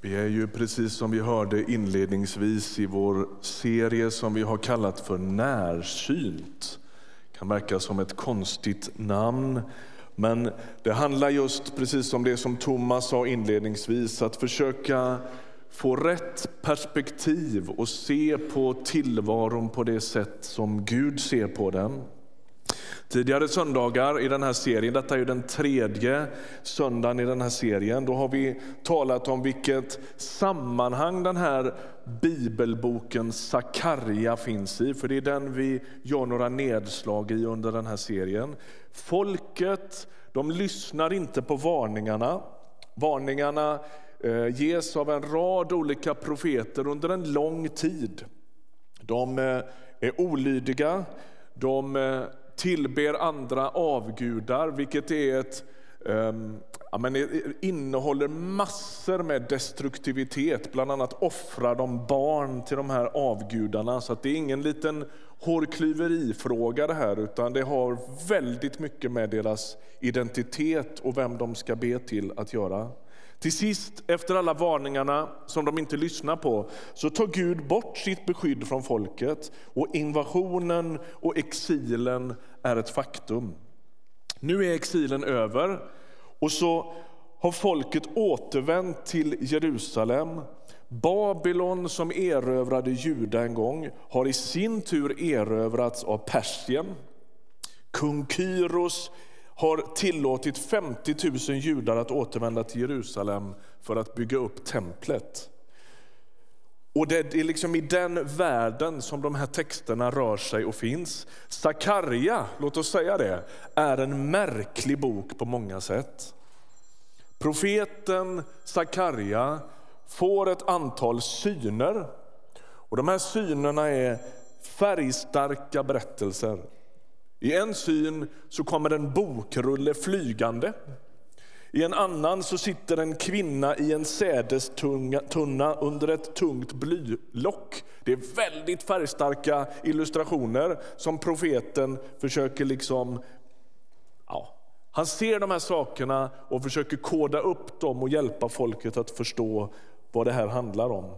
Vi är ju precis som vi hörde inledningsvis i vår serie som vi har kallat för Närsynt. Det kan verka som ett konstigt namn, men det handlar just precis om det som Thomas sa inledningsvis, att försöka få rätt perspektiv och se på tillvaron på det sätt som Gud ser på den. Tidigare söndagar i den här serien, detta är ju den tredje söndagen i den här serien, då har vi talat om vilket sammanhang den här bibelboken Sakarja finns i, för det är den vi gör några nedslag i under den här serien. Folket, de lyssnar inte på varningarna. Varningarna eh, ges av en rad olika profeter under en lång tid. De eh, är olydiga, de eh, tillber andra avgudar, vilket är ett um, ja, men innehåller massor med destruktivitet. Bland annat offrar de barn till de här avgudarna. Så det är ingen liten hårklyverifråga det här, utan det har väldigt mycket med deras identitet och vem de ska be till att göra. Till sist, efter alla varningarna som de inte lyssnar på, så tar Gud bort sitt beskydd från folket och invasionen och exilen är ett faktum. Nu är exilen över och så har folket återvänt till Jerusalem. Babylon som erövrade Juda en gång har i sin tur erövrats av Persien. Kung Kyros har tillåtit 50 000 judar att återvända till Jerusalem för att bygga upp templet. Och Det är liksom i den världen som de här texterna rör sig och finns. Sakarja, låt oss säga det, är en märklig bok på många sätt. Profeten Sakarja får ett antal syner. Och De här synerna är färgstarka berättelser. I en syn så kommer en bokrulle flygande. I en annan så sitter en kvinna i en sädestunna under ett tungt blylock. Det är väldigt färgstarka illustrationer som profeten försöker liksom... Ja, han ser de här sakerna och försöker koda upp dem och hjälpa folket att förstå vad det här handlar om.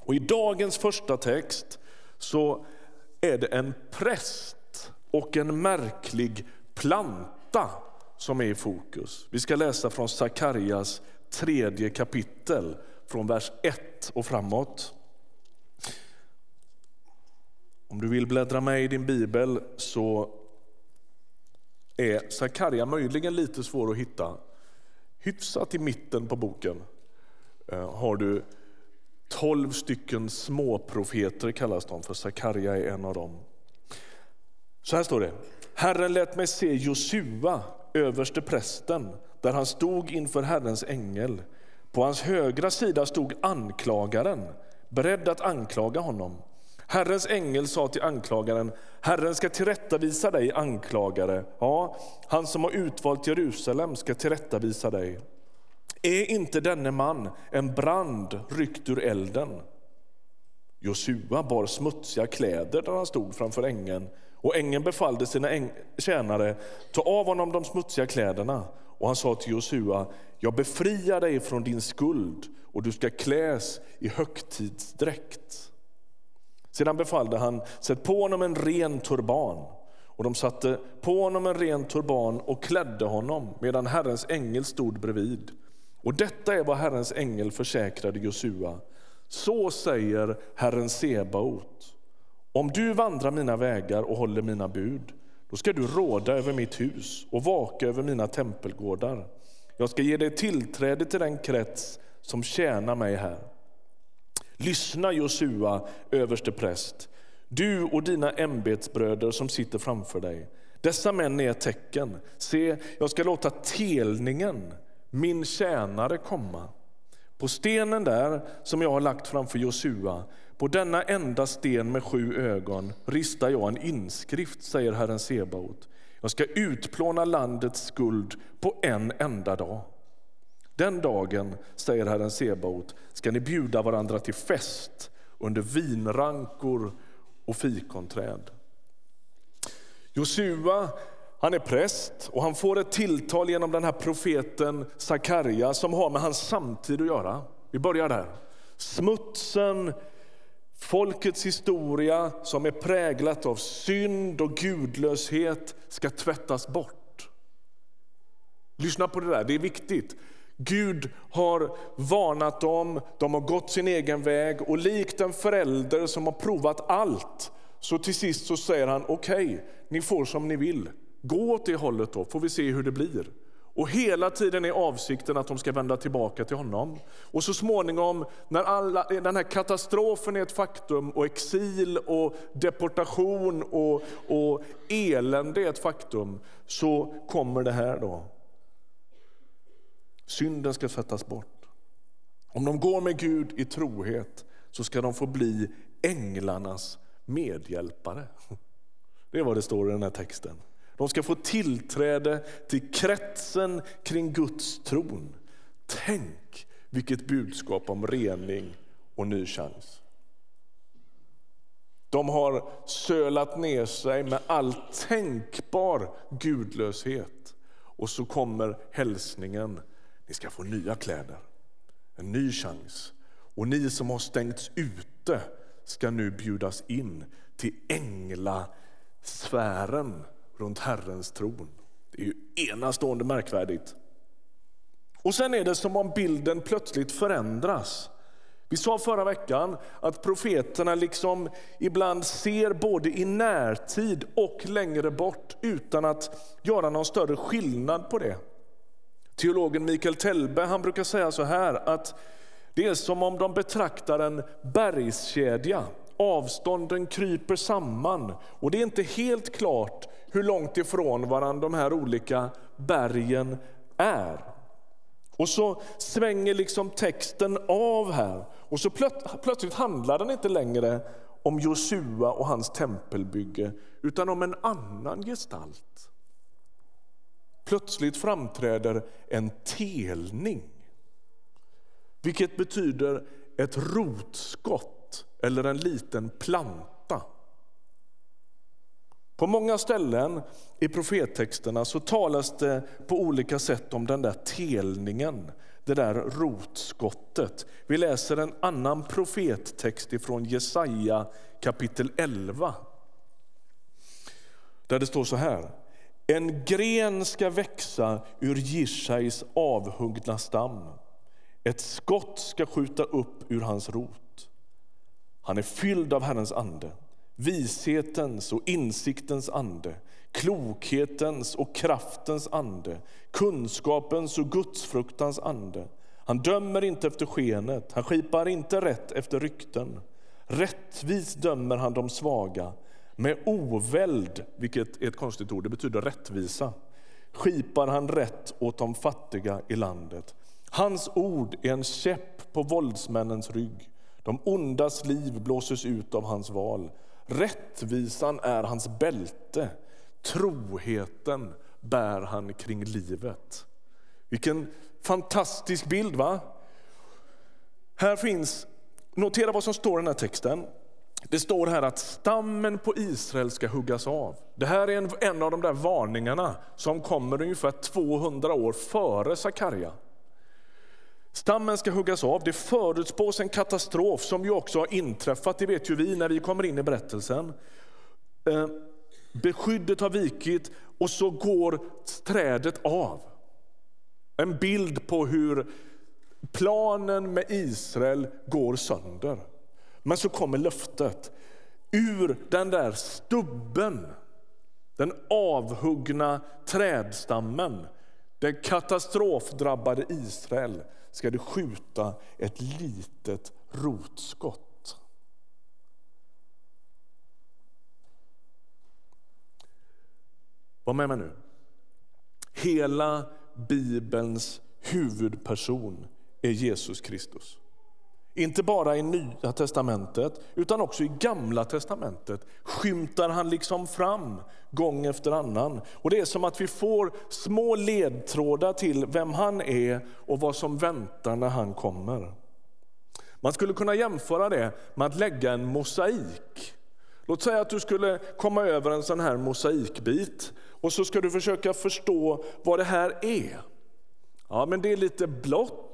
Och I dagens första text så är det en präst och en märklig planta som är i fokus. Vi ska läsa från Sakarjas tredje kapitel, från vers 1 och framåt. Om du vill bläddra med i din bibel så är Sakarja möjligen lite svår att hitta. Hyfsat i mitten på boken eh, har du tolv stycken småprofeter kallas de för. Sakarja är en av dem. Så här står det. Herren lät mig se Josua, överste prästen, där han stod inför Herrens ängel. På hans högra sida stod anklagaren, beredd att anklaga honom. Herrens ängel sa till anklagaren, Herren ska tillrättavisa dig, anklagare. Ja, han som har utvalt Jerusalem ska tillrättavisa dig. Är inte denne man en brand ryckt ur elden? Josua bar smutsiga kläder där han stod framför ängeln och ängeln befallde sina tjänare, ta av honom de smutsiga kläderna. Och han sa till Josua, jag befriar dig från din skuld och du ska kläs i högtidsdräkt. Sedan befallde han, sätt på honom en ren turban. Och de satte på honom en ren turban och klädde honom medan Herrens ängel stod bredvid. Och detta är vad Herrens ängel försäkrade Josua. Så säger Herren Sebaot. Om du vandrar mina vägar och håller mina bud, då ska du råda över mitt hus och vaka över mina tempelgårdar. Jag ska ge dig tillträde till den krets som tjänar mig här. Lyssna, Josua, överste präst, du och dina ämbetsbröder som sitter framför dig. Dessa män är ett tecken. Se, jag ska låta telningen, min tjänare, komma. På stenen där som jag har lagt framför Josua på denna enda sten med sju ögon ristar jag en inskrift, säger Herren Sebaot. Jag ska utplåna landets skuld på en enda dag. Den dagen, säger Herren Sebaot, ska ni bjuda varandra till fest under vinrankor och fikonträd. Josua han är präst och han får ett tilltal genom den här profeten Sakarja som har med hans samtid att göra. Vi börjar där. Smutsen, folkets historia som är präglat av synd och gudlöshet ska tvättas bort. Lyssna på det där, det är viktigt. Gud har varnat dem, de har gått sin egen väg och likt en förälder som har provat allt så till sist så säger han okej, okay, ni får som ni vill. Gå åt det hållet då, får vi se hur det blir. Och hela tiden är avsikten att de ska vända tillbaka till honom. Och så småningom, när alla, den här katastrofen är ett faktum och exil och deportation och, och elände är ett faktum, så kommer det här då. Synden ska sättas bort. Om de går med Gud i trohet så ska de få bli änglarnas medhjälpare. Det är vad det står i den här texten. De ska få tillträde till kretsen kring Guds tron. Tänk vilket budskap om rening och ny chans. De har sölat ner sig med all tänkbar gudlöshet. Och så kommer hälsningen, ni ska få nya kläder, en ny chans. Och ni som har stängts ute ska nu bjudas in till änglasfären runt Herrens tron. Det är ju enastående märkvärdigt. Och sen är det som om bilden plötsligt förändras. Vi sa förra veckan att profeterna liksom ibland ser både i närtid och längre bort utan att göra någon större skillnad på det. Teologen Mikael Telbe han brukar säga så här att det är som om de betraktar en bergskedja. Avstånden kryper samman och det är inte helt klart hur långt ifrån varandra de här olika bergen är. Och så svänger liksom texten av här och så plöt plötsligt handlar den inte längre om Josua och hans tempelbygge utan om en annan gestalt. Plötsligt framträder en telning vilket betyder ett rotskott eller en liten planta. På många ställen i profettexterna så talas det på olika sätt om den där telningen, det där rotskottet. Vi läser en annan profettext ifrån Jesaja kapitel 11. Där det står så här. En gren ska växa ur Jishais avhuggna stam. Ett skott ska skjuta upp ur hans rot. Han är fylld av Herrens ande vishetens och insiktens ande, klokhetens och kraftens ande, kunskapens och gudsfruktans ande. Han dömer inte efter skenet, han skipar inte rätt efter rykten. Rättvis dömer han de svaga, med oväld, vilket är ett konstigt ord, det betyder rättvisa, skipar han rätt åt de fattiga i landet. Hans ord är en käpp på våldsmännens rygg. De ondas liv blåses ut av hans val. Rättvisan är hans bälte. Troheten bär han kring livet. Vilken fantastisk bild, va? Här finns, notera vad som står i den här texten. Det står här att stammen på Israel ska huggas av. Det här är en, en av de där varningarna som kommer ungefär 200 år före Sakarja. Stammen ska huggas av. Det förutspås en katastrof som ju också har inträffat, det vet ju vi när vi kommer in i berättelsen. Eh, beskyddet har vikit och så går trädet av. En bild på hur planen med Israel går sönder. Men så kommer löftet. Ur den där stubben, den avhuggna trädstammen, den katastrofdrabbade Israel ska du skjuta ett litet rotskott. Var med mig nu. Hela Bibelns huvudperson är Jesus Kristus. Inte bara i Nya testamentet, utan också i Gamla testamentet skymtar han liksom fram gång efter annan. Och Det är som att vi får små ledtrådar till vem han är och vad som väntar när han kommer. Man skulle kunna jämföra det med att lägga en mosaik. Låt säga att du skulle komma över en sån här mosaikbit och så ska du försöka förstå vad det här är. Ja, men det är lite blått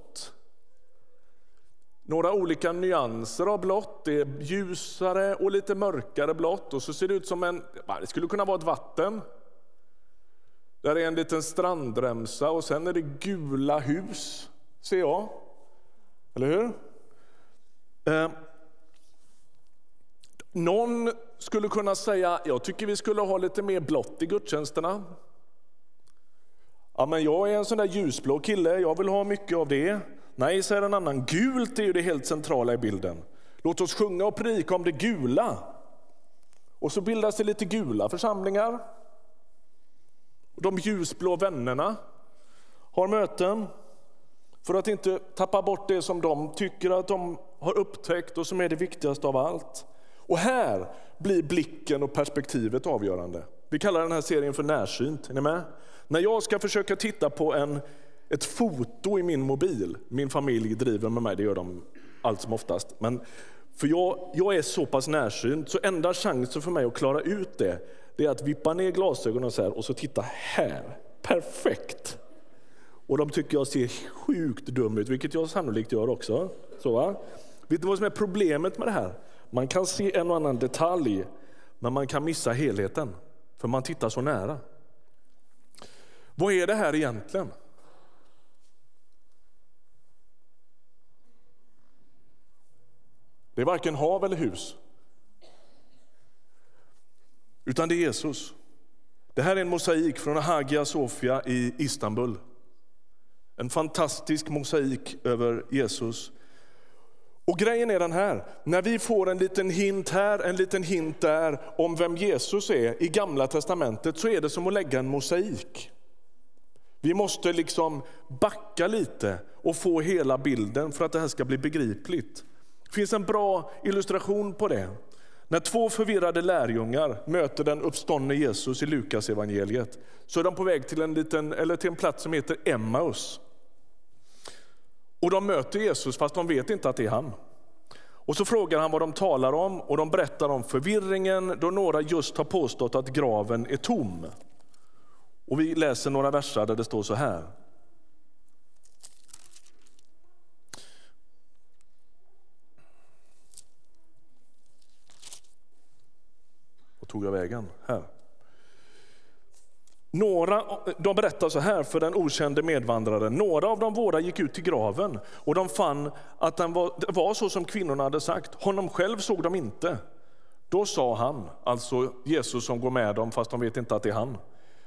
några olika nyanser av blått. Det är ljusare och lite mörkare blått. Och så ser det ut som en, det skulle kunna vara ett vatten. Där är en liten strandremsa och sen är det gula hus, ser jag. Eller hur? Eh, någon skulle kunna säga, jag tycker vi skulle ha lite mer blått i gudstjänsterna. Ja, men jag är en sån där ljusblå kille, jag vill ha mycket av det. Nej, säger en annan, gult är ju det helt centrala i bilden. Låt oss sjunga och prika om det gula. Och så bildas det lite gula församlingar. De ljusblå vännerna har möten för att inte tappa bort det som de tycker att de har upptäckt och som är det viktigaste av allt. Och här blir blicken och perspektivet avgörande. Vi kallar den här serien för Närsynt. Är ni med? När jag ska försöka titta på en, ett foto i min mobil, min familj driver med mig, det gör de allt som oftast, men för jag, jag är så pass närsynt, så enda chansen för mig att klara ut det, det är att vippa ner glasögonen så här och så titta här. Perfekt! Och de tycker jag ser sjukt dum ut, vilket jag sannolikt gör också. Så, va? Vet du vad som är problemet med det här? Man kan se en och annan detalj, men man kan missa helheten, för man tittar så nära. Vad är det här egentligen? Det är varken hav eller hus, utan det är Jesus. Det här är en mosaik från Hagia Sofia i Istanbul. En fantastisk mosaik över Jesus. Och grejen är den här, när vi får en liten hint här, en liten hint där om vem Jesus är i gamla testamentet så är det som att lägga en mosaik. Vi måste liksom backa lite och få hela bilden för att det här ska bli begripligt. Det finns en bra illustration på det. När två förvirrade lärjungar möter den uppståndne Jesus i Lukas evangeliet så är de på väg till en, liten, eller till en plats som heter Emmaus. Och de möter Jesus fast de vet inte att det är han. Och så frågar han vad de talar om och de berättar om förvirringen då några just har påstått att graven är tom. Och vi läser några verser där det står så här. Vad tog jag vägen? Här. Några, de berättar så här för den okände medvandraren. Några av de våra gick ut till graven och de fann att den var, det var så som kvinnorna hade sagt. Honom själv såg de inte. Då sa han, alltså Jesus som går med dem fast de vet inte att det är han.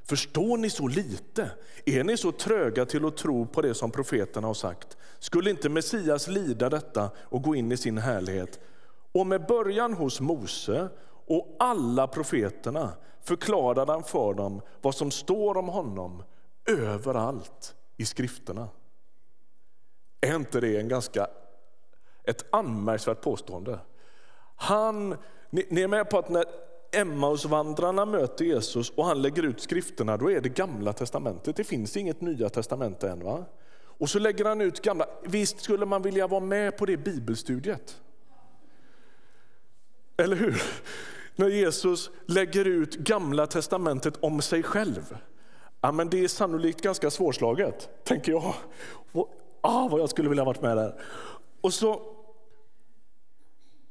Förstår ni så lite? Är ni så tröga till att tro på det som profeterna har sagt? Skulle inte Messias lida detta och gå in i sin härlighet? Och med början hos Mose och alla profeterna förklarade han för dem vad som står om honom överallt i skrifterna. Är inte det en ganska, ett anmärkningsvärt påstående? Han, ni, ni är med på att när Emmausvandrarna möter Jesus och han lägger ut skrifterna, då är det gamla testamentet. Det finns inget nya testamente än. Va? Och så lägger han ut gamla. Visst skulle man vilja vara med på det bibelstudiet? Eller hur? När Jesus lägger ut gamla testamentet om sig själv. Ja, men det är sannolikt ganska svårslaget, tänker jag. Ah, vad jag skulle vilja varit med där. Och så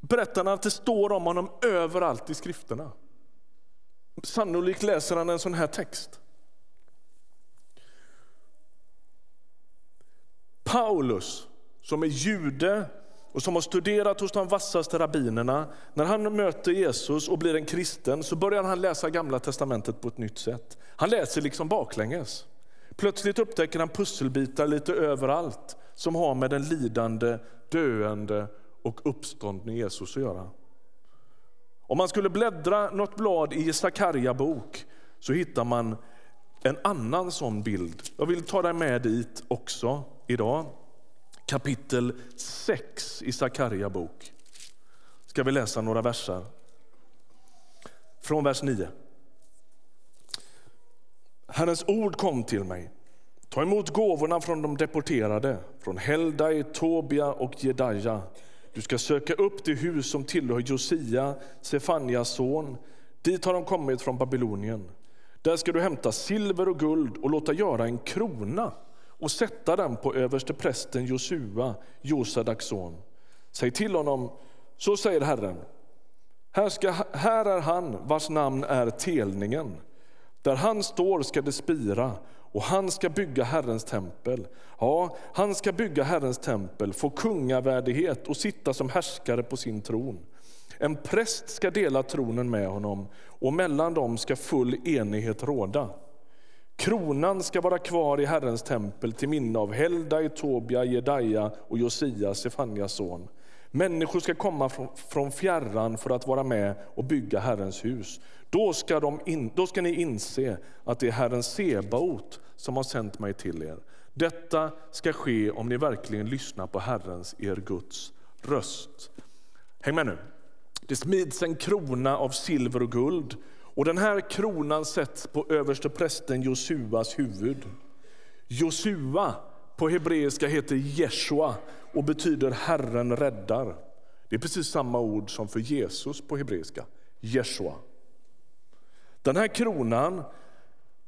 berättar han att det står om honom överallt i skrifterna. Sannolikt läser han en sån här text. Paulus, som är jude och som har studerat hos de vassaste rabbinerna, när han möter Jesus och blir en kristen så börjar han läsa Gamla testamentet på ett nytt sätt. Han läser liksom baklänges. Plötsligt upptäcker han pusselbitar lite överallt som har med den lidande, döende och uppståndne Jesus att göra. Om man skulle bläddra något blad i Sakarja bok så hittar man en annan sån bild. Jag vill ta dig med dit också idag. Kapitel 6 i Sakarja bok. Ska vi läsa några verser. Från vers 9. Herrens ord kom till mig. Ta emot gåvorna från de deporterade, från Heldai, Tobia och Jedaja du ska söka upp det hus som tillhör Josia, Sefanias son. Dit har de kommit från Babylonien. Där ska du hämta silver och guld och låta göra en krona och sätta den på överste prästen Josua, Josadaks son. Säg till honom, så säger Herren. Här, ska, här är han vars namn är telningen. Där han står ska det spira och han ska bygga Herrens tempel. Ja, han ska bygga Herrens tempel, få kungavärdighet och sitta som härskare på sin tron. En präst ska dela tronen med honom och mellan dem ska full enighet råda. Kronan ska vara kvar i Herrens tempel till minne av Helda, Tobia, Jedaja och Josia, Sefanias son. Människor ska komma från fjärran för att vara med och bygga Herrens hus. Då ska, de in, då ska ni inse att det är Herren Sebaot som har sänt mig till er. Detta ska ske om ni verkligen lyssnar på Herrens, er Guds, röst. Häng med nu. Det smids en krona av silver och guld och den här kronan sätts på överste prästen Josuas huvud. Josua på hebreiska heter Jeshua och betyder Herren räddar. Det är precis samma ord som för Jesus på hebreiska, Jeshua. Den här kronan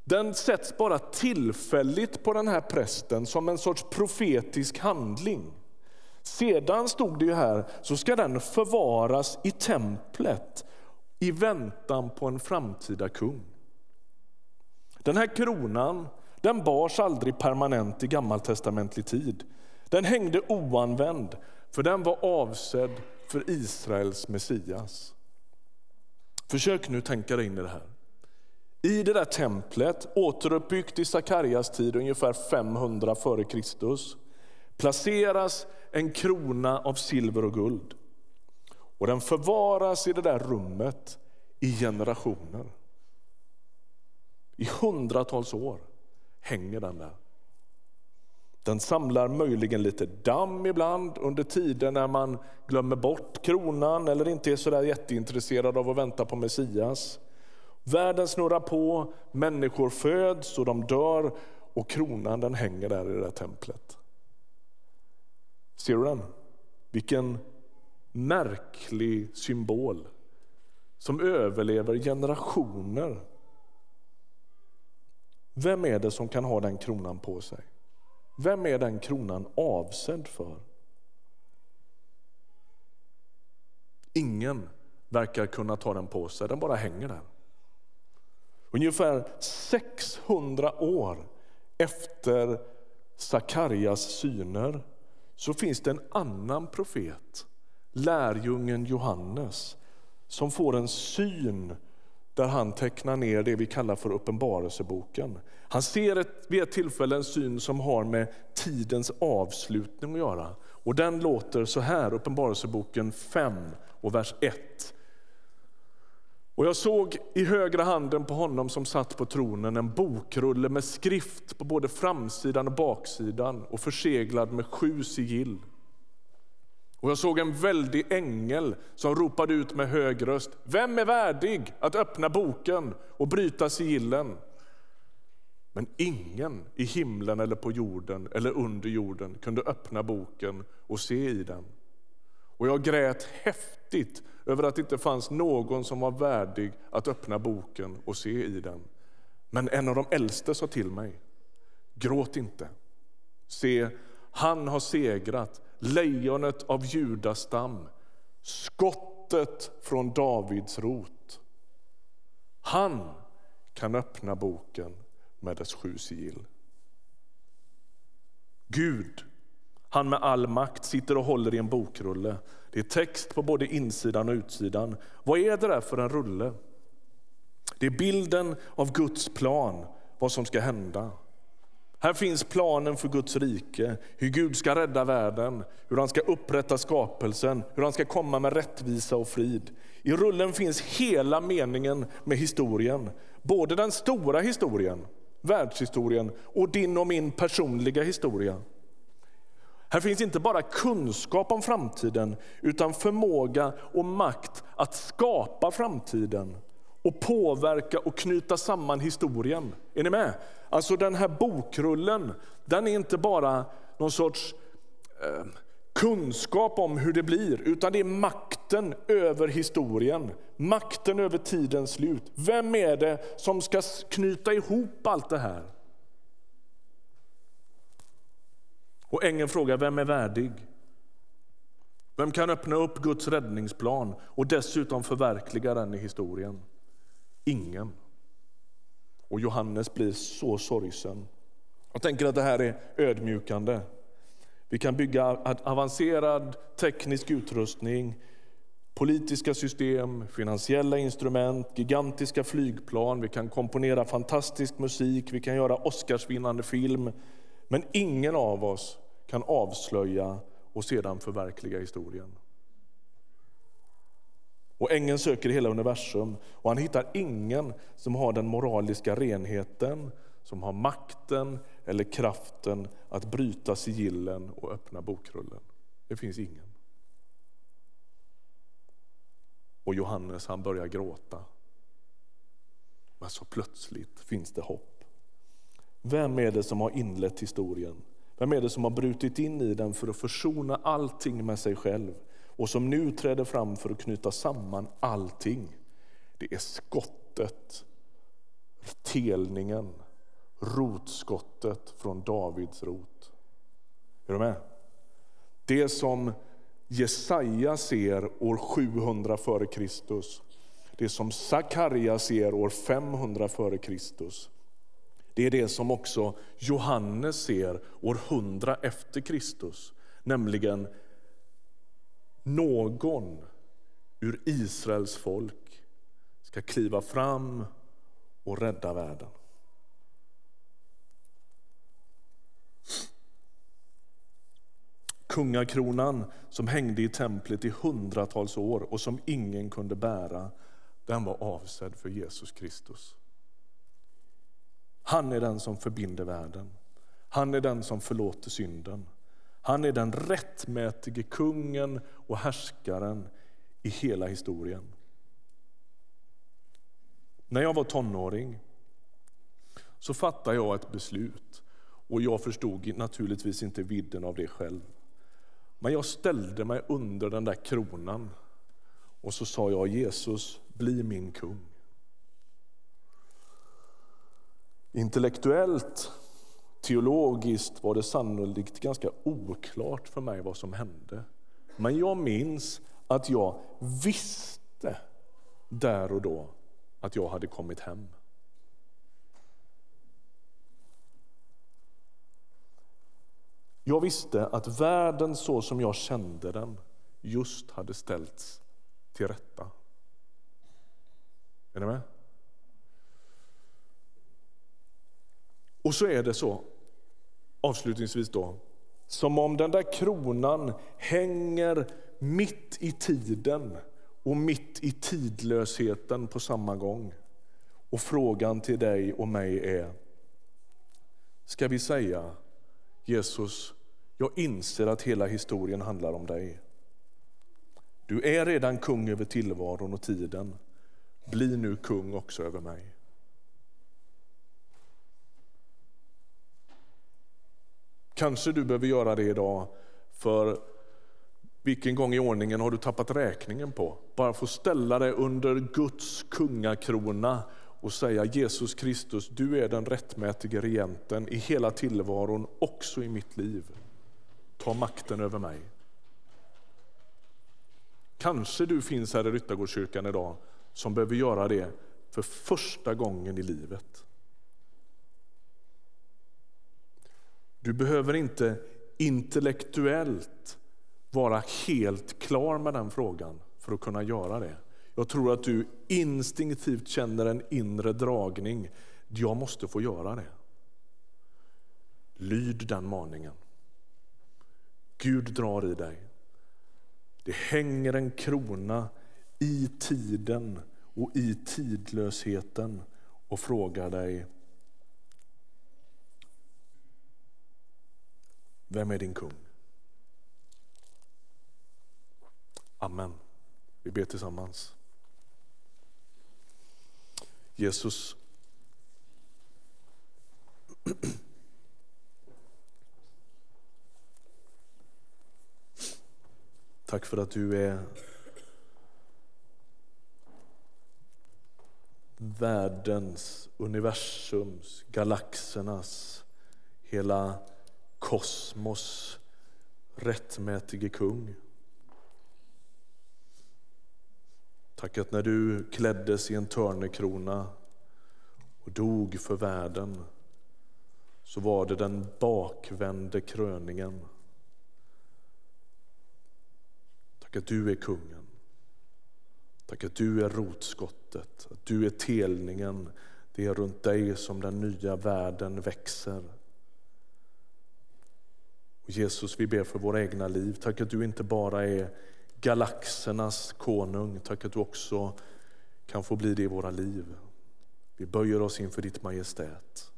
den sätts bara tillfälligt på den här prästen som en sorts profetisk handling. Sedan stod det ju här, så ska den förvaras i templet i väntan på en framtida kung. Den här kronan den bars aldrig permanent i gammaltestamentlig tid. Den hängde oanvänd, för den var avsedd för Israels Messias. Försök nu tänka dig in i det här. I det där templet, återuppbyggt i Sakarias tid ungefär 500 f.Kr. placeras en krona av silver och guld. Och den förvaras i det där rummet i generationer. I hundratals år hänger den där. Den samlar möjligen lite damm ibland under tider när man glömmer bort kronan eller inte är så där jätteintresserad av att vänta på Messias. Världen snurrar på, människor föds och de dör och kronan den hänger där i det där templet. Ser du den? Vilken märklig symbol som överlever generationer. Vem är det som kan ha den kronan på sig? Vem är den kronan avsedd för? Ingen verkar kunna ta den på sig, den bara hänger där. Ungefär 600 år efter Sakarias syner så finns det en annan profet, lärjungen Johannes som får en syn där han tecknar ner det vi kallar för Uppenbarelseboken. Han ser ett, vid ett tillfälle en syn som har med tidens avslutning att göra. Och Den låter så här, Uppenbarelseboken 5 och vers 1. Och jag såg i högra handen på honom som satt på tronen en bokrulle med skrift på både framsidan och baksidan och förseglad med sju sigill. Och jag såg en väldig ängel som ropade ut med hög röst. Vem är värdig att öppna boken och bryta sigillen? Men ingen i himlen eller på jorden eller under jorden kunde öppna boken och se i den. Och jag grät häftigt över att det inte fanns någon som var värdig att öppna boken och se i den. Men en av de äldste sa till mig, gråt inte. Se, han har segrat, lejonet av judastam, skottet från Davids rot. Han kan öppna boken med dess sju sigill. Gud han med all makt sitter och håller i en bokrulle. Det är text på både insidan och utsidan. Vad är det där för en rulle? Det är bilden av Guds plan, vad som ska hända. Här finns planen för Guds rike, hur Gud ska rädda världen, hur han ska upprätta skapelsen, hur han ska komma med rättvisa och frid. I rullen finns hela meningen med historien, både den stora historien, världshistorien och din och min personliga historia. Här finns inte bara kunskap om framtiden utan förmåga och makt att skapa framtiden och påverka och knyta samman historien. Är ni med? Alltså den här bokrullen, den är inte bara någon sorts eh, kunskap om hur det blir, utan det är makten över historien, makten över tidens slut. Vem är det som ska knyta ihop allt det här? Och ängeln frågar, vem är värdig? Vem kan öppna upp Guds räddningsplan och dessutom förverkliga den i historien? Ingen. Och Johannes blir så sorgsen. Jag tänker att det här är ödmjukande. Vi kan bygga avancerad teknisk utrustning, politiska system, finansiella instrument, gigantiska flygplan, vi kan komponera fantastisk musik, vi kan göra Oscarsvinnande film. Men ingen av oss kan avslöja och sedan förverkliga historien. Och ängeln söker i hela universum och han hittar ingen som har den moraliska renheten, som har makten eller kraften att bryta sigillen och öppna bokrullen. Det finns ingen. Och Johannes han börjar gråta. Men så plötsligt finns det hopp. Vem är det som har inlett historien? Vem är det som har brutit in i den för att försona allting med sig själv och som nu träder fram för att knyta samman allting? Det är skottet, telningen, rotskottet från Davids rot. Är du med? Det som Jesaja ser år 700 f.Kr. Det som Sakarja ser år 500 f.Kr. Det är det som också Johannes ser år 100 efter Kristus, nämligen någon ur Israels folk ska kliva fram och rädda världen. Kungakronan som hängde i templet i hundratals år och som ingen kunde bära, den var avsedd för Jesus Kristus. Han är den som förbinder världen. Han är den som förlåter synden. Han är den rättmätige kungen och härskaren i hela historien. När jag var tonåring så fattade jag ett beslut och jag förstod naturligtvis inte vidden av det själv. Men jag ställde mig under den där kronan och så sa jag Jesus, bli min kung. Intellektuellt, teologiskt var det sannolikt ganska oklart för mig vad som hände. Men jag minns att jag visste där och då att jag hade kommit hem. Jag visste att världen så som jag kände den just hade ställts till rätta. Är ni med? Och så är det så, avslutningsvis då, som om den där kronan hänger mitt i tiden och mitt i tidlösheten på samma gång. Och frågan till dig och mig är, ska vi säga Jesus, jag inser att hela historien handlar om dig. Du är redan kung över tillvaron och tiden. Bli nu kung också över mig. Kanske du behöver göra det idag, för vilken gång i ordningen har du tappat räkningen på? Bara få ställa dig under Guds kungakrona och säga Jesus Kristus, du är den rättmätige regenten i hela tillvaron, också i mitt liv. Ta makten över mig. Kanske du finns här i Ryttargårdskyrkan idag som behöver göra det för första gången i livet. Du behöver inte intellektuellt vara helt klar med den frågan för att kunna göra det. Jag tror att du instinktivt känner en inre dragning. Jag måste få göra det. Lyd den maningen. Gud drar i dig. Det hänger en krona i tiden och i tidlösheten och frågar dig Vem är din kung? Amen. Vi ber tillsammans. Jesus, tack för att du är världens, universums, galaxernas, hela kosmos rättmätige kung. Tack att när du kläddes i en törnekrona och dog för världen så var det den bakvände kröningen. Tack att du är kungen. Tack att du är rotskottet, att du är telningen. Det är runt dig som den nya världen växer. Och Jesus, vi ber för våra egna liv. Tack att du inte bara är galaxernas konung. Tack att du också kan få bli det i våra liv. Vi böjer oss inför ditt majestät.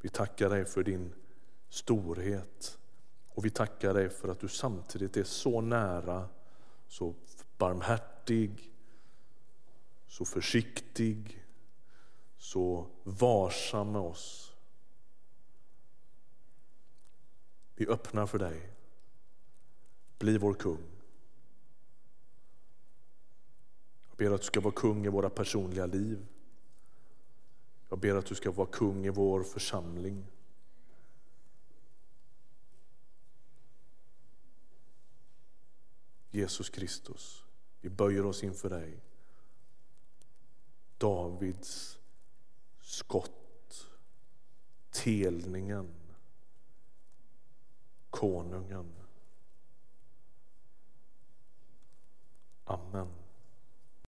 Vi tackar dig för din storhet och vi tackar dig för att du samtidigt är så nära, så barmhärtig, så försiktig, så varsam med oss. Vi öppnar för dig. Bli vår kung. Jag ber att du ska vara kung i våra personliga liv. Jag ber att du ska vara kung i vår församling. Jesus Kristus, vi böjer oss inför dig. Davids skott, telningen, konungen. Amen.